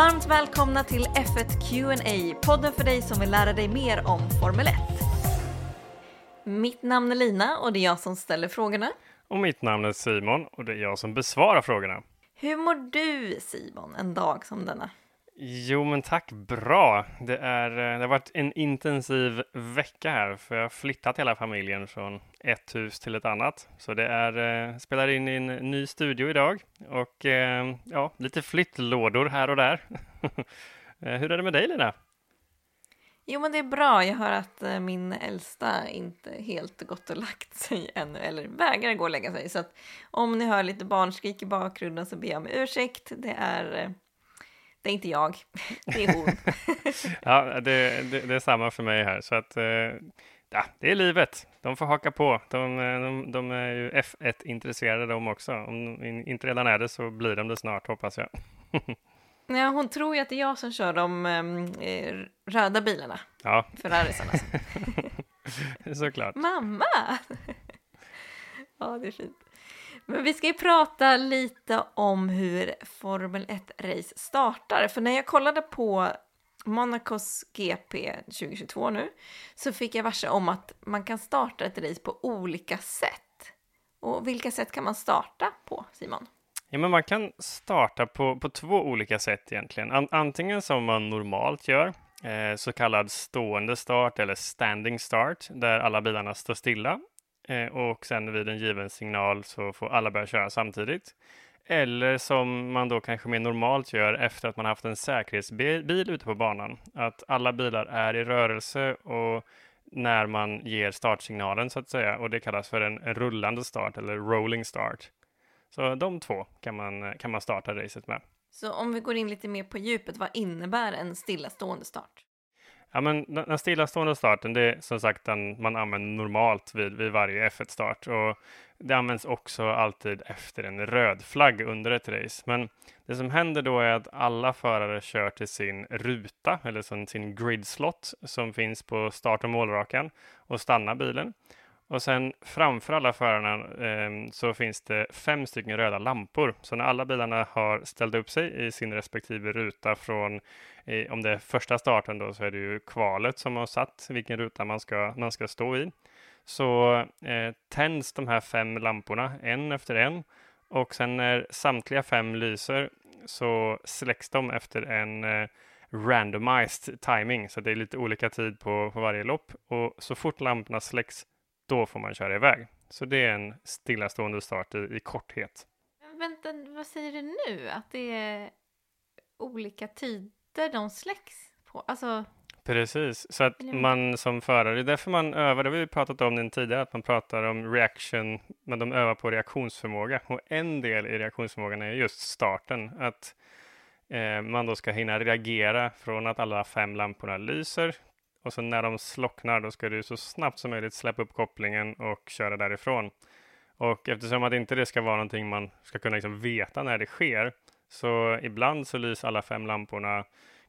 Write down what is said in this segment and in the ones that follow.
Varmt välkomna till F1 Q&A, podden för dig som vill lära dig mer om Formel 1. Mitt namn är Lina och det är jag som ställer frågorna. Och mitt namn är Simon och det är jag som besvarar frågorna. Hur mår du Simon en dag som denna? Jo, men tack bra. Det, är, eh, det har varit en intensiv vecka här, för jag har flyttat hela familjen från ett hus till ett annat. Så det är, eh, spelar in i en ny studio idag och eh, ja, lite flyttlådor här och där. Hur är det med dig Lina? Jo, men det är bra. Jag hör att min äldsta inte helt gått och lagt sig ännu, eller vägrar gå och lägga sig. Så att om ni hör lite barnskrik i bakgrunden så ber jag om ursäkt. Det är det är inte jag, det är hon. ja, det, det, det, är samma för mig här. Så att, eh, ja, det är livet. De får haka på. De, de, de är ju F1-intresserade de också. Om de inte redan är det så blir de det snart, hoppas jag. ja, hon tror ju att det är jag som kör de eh, röda bilarna. Ja. Ferrarisarna. Såklart. Mamma! ja, det är fint. Men vi ska ju prata lite om hur Formel 1-race startar. För när jag kollade på Monacos GP 2022 nu så fick jag varse om att man kan starta ett race på olika sätt. Och vilka sätt kan man starta på, Simon? Ja, men man kan starta på, på två olika sätt egentligen. Antingen som man normalt gör, eh, så kallad stående start eller standing start, där alla bilarna står stilla Eh, och sen vid en given signal så får alla börja köra samtidigt. Eller som man då kanske mer normalt gör efter att man haft en säkerhetsbil ute på banan. Att alla bilar är i rörelse och när man ger startsignalen så att säga. Och det kallas för en, rullande start eller rolling start. Så de två kan man, kan man starta racet med. Så om vi går in lite mer på djupet, vad innebär en stillastående start? Ja, men den stillastående starten, det är som sagt den man använder normalt vid, vid varje F1-start och det används också alltid efter en röd flagg under ett race. Men det som händer då är att alla förare kör till sin ruta eller sin, sin grid slot som finns på start och målrakan och stannar bilen. Och sen framför alla förarna eh, så finns det fem stycken röda lampor. Så när alla bilarna har ställt upp sig i sin respektive ruta från, eh, om det är första starten då, så är det ju kvalet som har satt vilken ruta man ska, man ska stå i. Så eh, tänds de här fem lamporna en efter en och sen när samtliga fem lyser så släcks de efter en eh, randomized timing, så det är lite olika tid på, på varje lopp. Och så fort lamporna släcks då får man köra iväg. Så det är en stillastående start i, i korthet. Men vänta, vad säger du nu? Att det är olika tider de släcks på? Alltså... Precis, så att man som förare, det är därför man övar, det har vi pratat om den tidigare, att man pratar om reaction, men de övar på reaktionsförmåga. Och en del i reaktionsförmågan är just starten, att eh, man då ska hinna reagera från att alla fem lamporna lyser och sen när de slocknar, då ska du så snabbt som möjligt släppa upp kopplingen och köra därifrån. Och eftersom att inte det ska vara någonting man ska kunna liksom veta när det sker, så ibland så lyser alla fem lamporna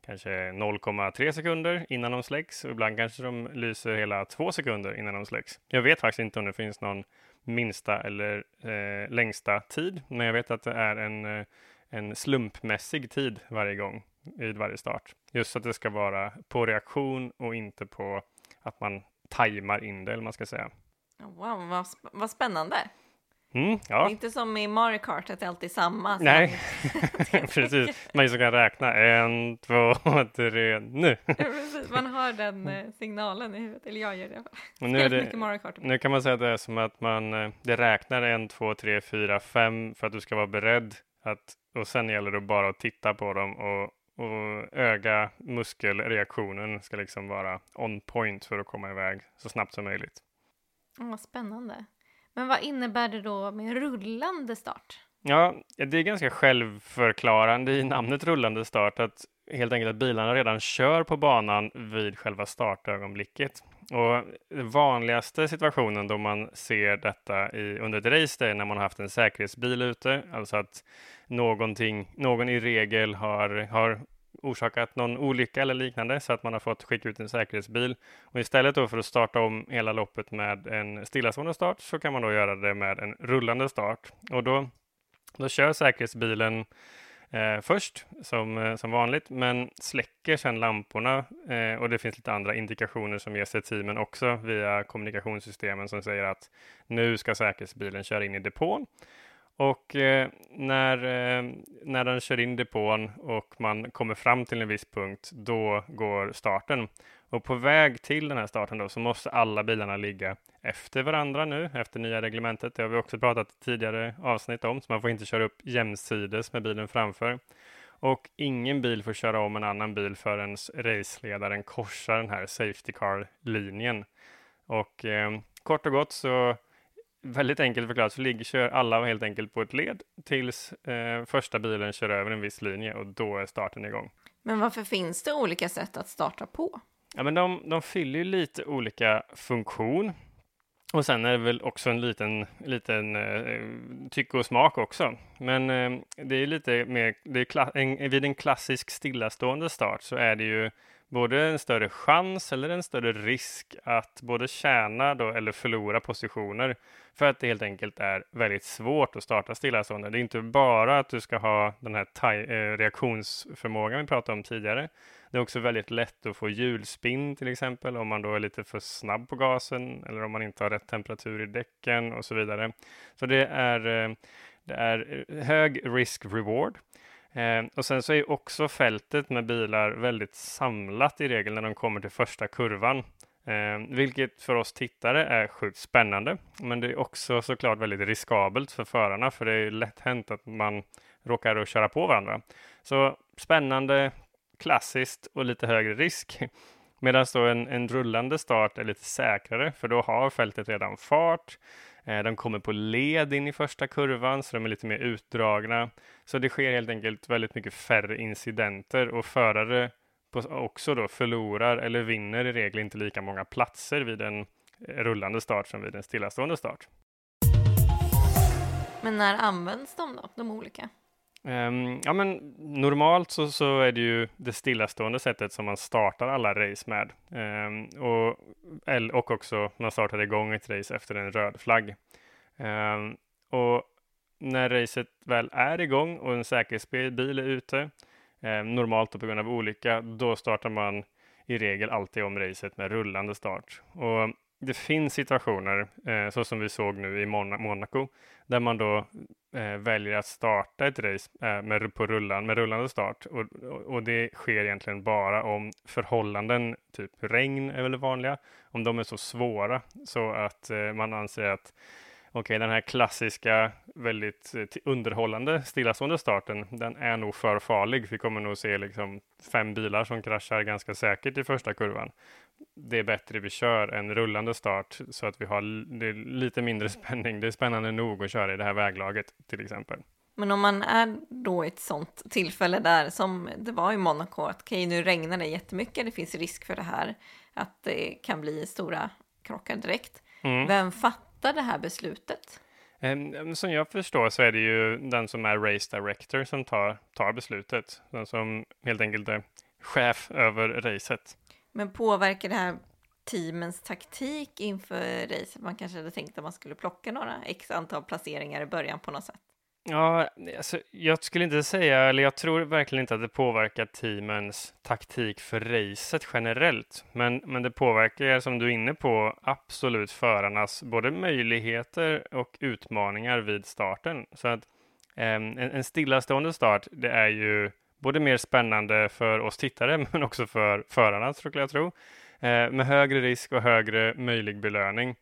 kanske 0,3 sekunder innan de släcks och ibland kanske de lyser hela två sekunder innan de släcks. Jag vet faktiskt inte om det finns någon minsta eller eh, längsta tid, men jag vet att det är en, eh, en slumpmässig tid varje gång vid varje start. Just att det ska vara på reaktion och inte på att man tajmar in det, eller man ska säga. Wow, vad, sp vad spännande! Mm, ja. Det inte som i Mario Kart, att det alltid är samma. Nej, precis. Man som kan räkna. En, två, tre, nu! Man hör den eh, signalen i huvudet, eller jag gör det. nu, är det Mario Kart. nu kan man säga att det är som att man eh, det räknar en, två, tre, fyra, fem för att du ska vara beredd. Att, och sen gäller det bara att titta på dem och och öga muskelreaktionen ska liksom vara on point för att komma iväg så snabbt som möjligt. Oh, spännande. Men vad innebär det då med rullande start? Ja, det är ganska självförklarande i namnet rullande start att helt enkelt att bilarna redan kör på banan vid själva startögonblicket. Och den vanligaste situationen då man ser detta i, under ett race är när man har haft en säkerhetsbil ute, alltså att någonting, någon i regel har, har orsakat någon olycka eller liknande så att man har fått skicka ut en säkerhetsbil. Och istället då för att starta om hela loppet med en stillastående start så kan man då göra det med en rullande start. Och då, då kör säkerhetsbilen eh, först som, eh, som vanligt, men släcker sedan lamporna eh, och det finns lite andra indikationer som ges till teamen också via kommunikationssystemen som säger att nu ska säkerhetsbilen köra in i depån. Och eh, när, eh, när den kör in depån och man kommer fram till en viss punkt, då går starten. Och på väg till den här starten då så måste alla bilarna ligga efter varandra nu, efter nya reglementet. Det har vi också pratat tidigare avsnitt om, så man får inte köra upp jämsides med bilen framför. Och ingen bil får köra om en annan bil förrän raceledaren korsar den här Safety Car-linjen. Och eh, kort och gott så väldigt enkelt förklarat så ligger, kör alla helt enkelt på ett led tills eh, första bilen kör över en viss linje och då är starten igång. Men varför finns det olika sätt att starta på? Ja, men de, de fyller ju lite olika funktion. Och sen är det väl också en liten, liten eh, tycke och smak också. Men eh, det är lite mer, det är en, vid en klassisk stillastående start så är det ju både en större chans eller en större risk att både tjäna då eller förlora positioner för att det helt enkelt är väldigt svårt att starta stillastående. Det är inte bara att du ska ha den här taj- eh, reaktionsförmågan vi pratade om tidigare. Det är också väldigt lätt att få hjulspinn till exempel om man då är lite för snabb på gasen eller om man inte har rätt temperatur i däcken och så vidare. Så det är, eh, det är eh, hög risk reward. Eh, och sen så är också fältet med bilar väldigt samlat i regel när de kommer till första kurvan. Eh, vilket för oss tittare är sjukt spännande. Men det är också såklart väldigt riskabelt för förarna för det är lätt hänt att man råkar att köra på varandra. Så spännande, klassiskt och lite högre risk. Medan då en, en rullande start är lite säkrare för då har fältet redan fart. Eh, de kommer på led in i första kurvan, så de är lite mer utdragna. Så det sker helt enkelt väldigt mycket färre incidenter och förare också då förlorar eller vinner i regel inte lika många platser vid en rullande start som vid en stillastående start. Men när används de då, de olika? Um, ja, men normalt så, så är det ju det stillastående sättet som man startar alla race med. Um, och, och också man startar igång ett race efter en röd flagg. Um, och när racet väl är igång och en säkerhetsbil är ute, normalt på grund av olycka, då startar man i regel alltid om racet med rullande start. Och det finns situationer, eh, så som vi såg nu i Mon Monaco, där man då eh, väljer att starta ett race eh, med, på rullan, med rullande start. Och, och, det sker egentligen bara om förhållanden, typ regn är väl vanliga, om de är så svåra så att eh, man anser att okej, den här klassiska, väldigt eh, underhållande stillastående starten, den är nog för farlig. Vi kommer nog se liksom fem bilar som kraschar ganska säkert i första kurvan det är bättre vi kör en rullande start så att vi har lite mindre spänning. Det är spännande nog att köra i det här väglaget till exempel. Men om man är då i ett sånt tillfälle där som det var i Monaco, att okej, nu regnar det jättemycket, det finns risk för det här, att det kan bli stora krockar direkt. Mm. Vem fattar det här beslutet? Som jag förstår så är det ju den som är race director som tar, tar beslutet. Den som helt enkelt är chef över racet. Men påverkar det här teamens taktik inför racet? Man kanske hade tänkt att man skulle plocka några x antal placeringar i början på något sätt. Ja, alltså, jag skulle inte säga, eller jag tror verkligen inte att det påverkar teamens taktik för racet generellt. Men, men det påverkar, som du är inne på, absolut förarnas både möjligheter och utmaningar vid starten. Så att eh, en, en stillastående start, det är ju både mer spännande för oss tittare, men också för förarna, skulle jag tro. Eh, med högre risk och högre möjlig belöning.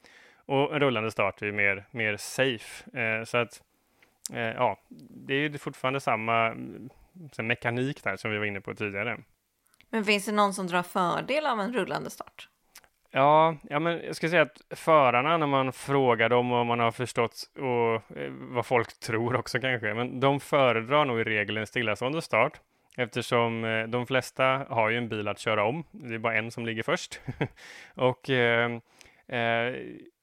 Och en rullande start är mer, mer safe. Eh, så att, eh, ja, det är fortfarande samma mm, mekanik där som vi var inne på tidigare. Men finns det någon som drar fördel av en rullande start? Ja, ja men jag ska säga att förarna, när man frågar dem och man har förstått och, eh, vad folk tror också kanske, men de föredrar nog i regel en stillastående start. Eftersom eh, de flesta har ju en bil att köra om. Det är bara en som ligger först. och eh, eh,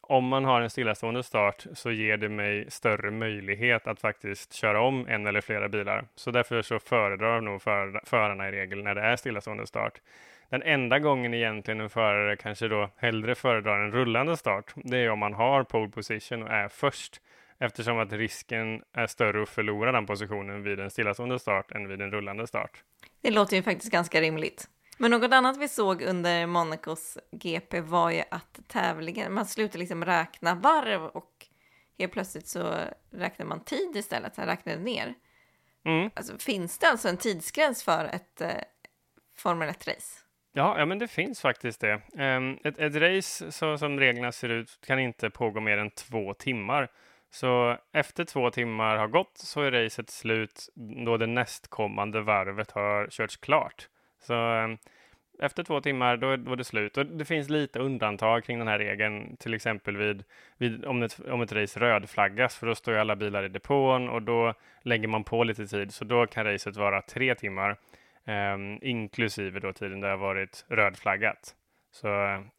om man har en stillastående start så ger det mig större möjlighet att faktiskt köra om en eller flera bilar. Så därför så föredrar nog för, förarna i regel när det är stillastående start. Den enda gången egentligen en förare kanske då hellre föredrar en rullande start, det är om man har pole position och är först. eftersom att risken är större att förlora den positionen vid en stillastående start än vid en rullande start. Det låter ju faktiskt ganska rimligt. Men något annat vi såg under Monacos GP var ju att tävlingen, man slutade liksom räkna varv och helt plötsligt så räknar man tid istället, så räknade ner. Mm. Alltså, finns det alltså en tidsgräns för ett eh, Formel 1-race? Ja, ja, men det finns faktiskt det. Um, ett, ett race så som reglerna ser ut kan inte pågå mer än två timmar. Så efter två timmar har gått så är racet slut då det nästkommande varvet har körts klart. Så um, efter två timmar då, var är det slut. Och det finns lite undantag kring den här regeln, till exempel vid, vid om, ett, om ett race rödflaggas, för då står ju alla bilar i depån och då lägger man på lite tid, så då kan racet vara tre timmar, eh, inklusive då tiden det har varit rödflaggat. Så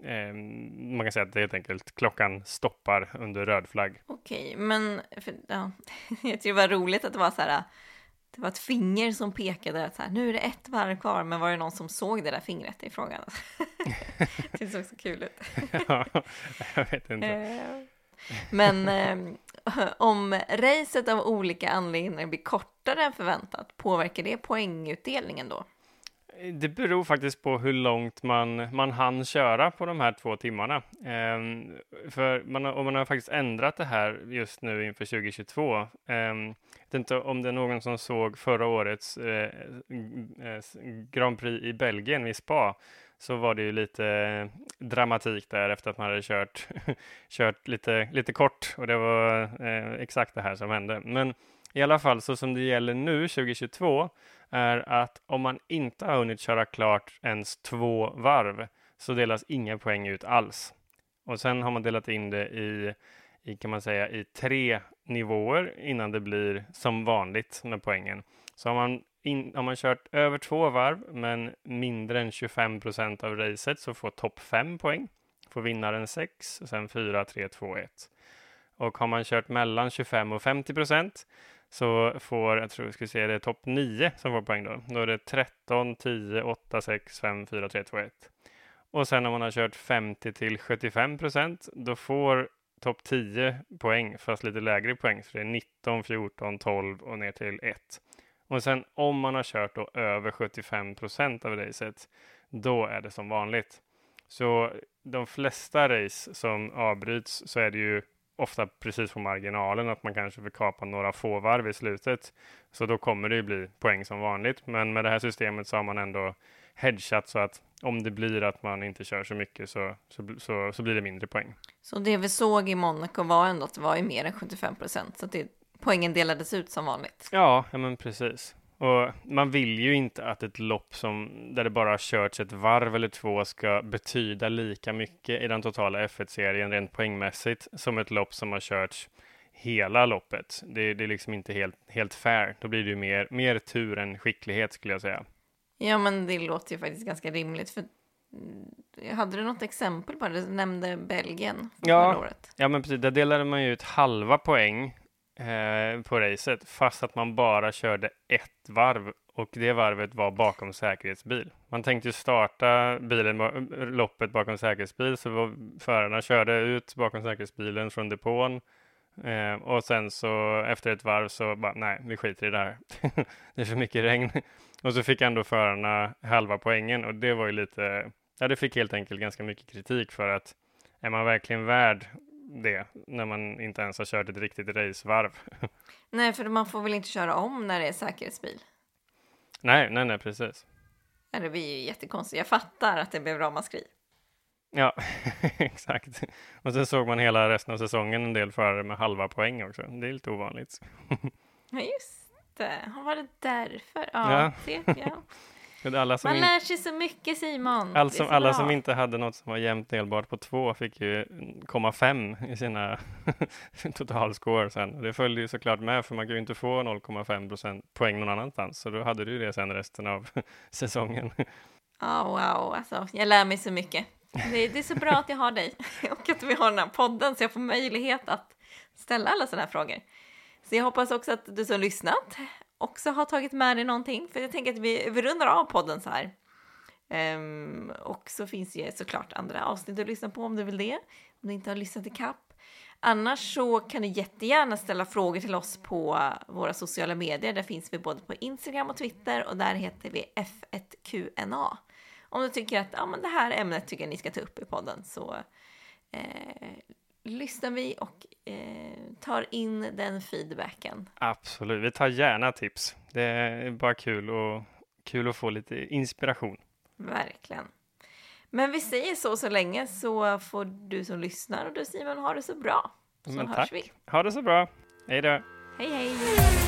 eh, man kan säga att det helt enkelt klockan stoppar under röd flagg. Okej, men för, ja, jag tycker det var roligt att det var så här det var ett finger som pekade att så här, nu är det ett varv kvar, men var det någon som såg det där fingret i frågan? det såg så kul ut. ja, jag vet inte. Eh, men eh, om racet av olika anledningar blir kortare än förväntat, påverkar det poängutdelningen då? Det beror faktiskt på hur långt man, man hann köra på de här två timmarna. Um, för man har, och man har faktiskt ändrat det här just nu inför 2022. Um, ehm, jag vet inte om det är någon som såg förra årets eh, eh Grand Prix i Belgien vid Spa så var det ju lite dramatik där efter att man hade kört, kört lite, lite kort och det var eh, exakt det här som hände. Men i alla fall så som det gäller nu 2022 är att om man inte har hunnit köra klart ens två varv så delas inga poäng ut alls. Och sen har man delat in det i, i kan man säga, i tre nivåer innan det blir som vanligt med poängen. Så har man, in, har man kört över två varv men mindre än 25 procent av racet så får topp 5 poäng. Får vinnaren 6 och sen 4, 3, 2, 1. Och har man kört mellan 25 och 50 procent så får, jag tror vi ska se, det är topp 9 som får poäng då. Då är det 13, 10, 8, 6, 5, 4, 3, 2, 1. Och sen om man har kört 50 till 75 procent, då får topp 10 poäng, fast lite lägre poäng. Så det är 19, 14, 12 och ner till 1. Och sen om man har kört då över 75 procent av racet, då är det som vanligt. Så de flesta race som avbryts så är det ju ofta precis på marginalen att man kanske vill kapa några få varv i slutet. Så då kommer det ju bli poäng som vanligt. Men med det här systemet så har man ändå hedgat så att om det blir att man inte kör så mycket så, så, så, så blir det mindre poäng. Så det vi såg i Monaco var ändå att det var i mer än 75 procent, så att det, poängen delades ut som vanligt? Ja, ja men precis. Och man vill ju inte att ett lopp som, där det bara har körts ett varv eller två ska betyda lika mycket i den totala F1-serien rent poängmässigt som ett lopp som har körts hela loppet. Det, det är liksom inte helt, helt fair. Då blir det ju mer, mer tur än skicklighet skulle jag säga. Ja, men det låter ju faktiskt ganska rimligt. För hade du något exempel på det? Du nämnde Belgien ja, året. Ja, men precis. Där delade man ju ut halva poäng eh, på racet, fast att man bara körde ett varv och det varvet var bakom säkerhetsbil. Man tänkte starta bilen, eh, loppet bakom säkerhetsbil, så förarna körde ut bakom säkerhetsbilen från depån eh, och sen så efter ett varv så bara, nej, vi skiter i det här. det är för mycket regn. Och så fick ändå förarna halva poängen och det var ju lite, ja, det fick helt enkelt ganska mycket kritik för att är man verkligen värd det när man inte ens har kört ett riktigt racevarv. Nej, för man får väl inte köra om när det är säkerhetsbil? Nej, nej, nej, precis. Det blir ju jättekonstigt. Jag fattar att det blev ramaskri. Ja, exakt. Och så såg man hela resten av säsongen en del förare med halva poäng också. Det är lite ovanligt. ja, just det. Var det därför? Ja, ja. Se, ja. Alla som Man lär sig så mycket Simon. All som, alla som inte hade något som var jämnt delbart på två fick ju komma fem i sina totalscore sen. Det följde ju såklart med för man kan ju inte få 0,5 procent poäng någon annanstans. Så då hade du det sen resten av säsongen. Oh, wow, alltså jag lär mig så mycket. Det, det är så bra att jag har dig och att vi har den här podden så jag får möjlighet att ställa alla sådana här frågor. Så jag hoppas också att du som lyssnat också har tagit med dig någonting. För jag tänker att vi, vi rundar av podden så här. Um, och så finns ju såklart andra avsnitt att lyssna på om du vill det. Om du inte har lyssnat i kapp. Annars så kan du jättegärna ställa frågor till oss på våra sociala medier. Där finns vi både på Instagram och Twitter och där heter vi F1QNA. Om du tycker att ja, men det här ämnet tycker jag ni ska ta upp i podden så eh, lyssnar vi och eh, tar in den feedbacken. Absolut, vi tar gärna tips. Det är bara kul, och, kul att få lite inspiration. Verkligen. Men vi säger så så länge så får du som lyssnar och du Simon ha det så bra. Så Men hörs tack. vi. Ha det så bra. Hej då. Hej hej!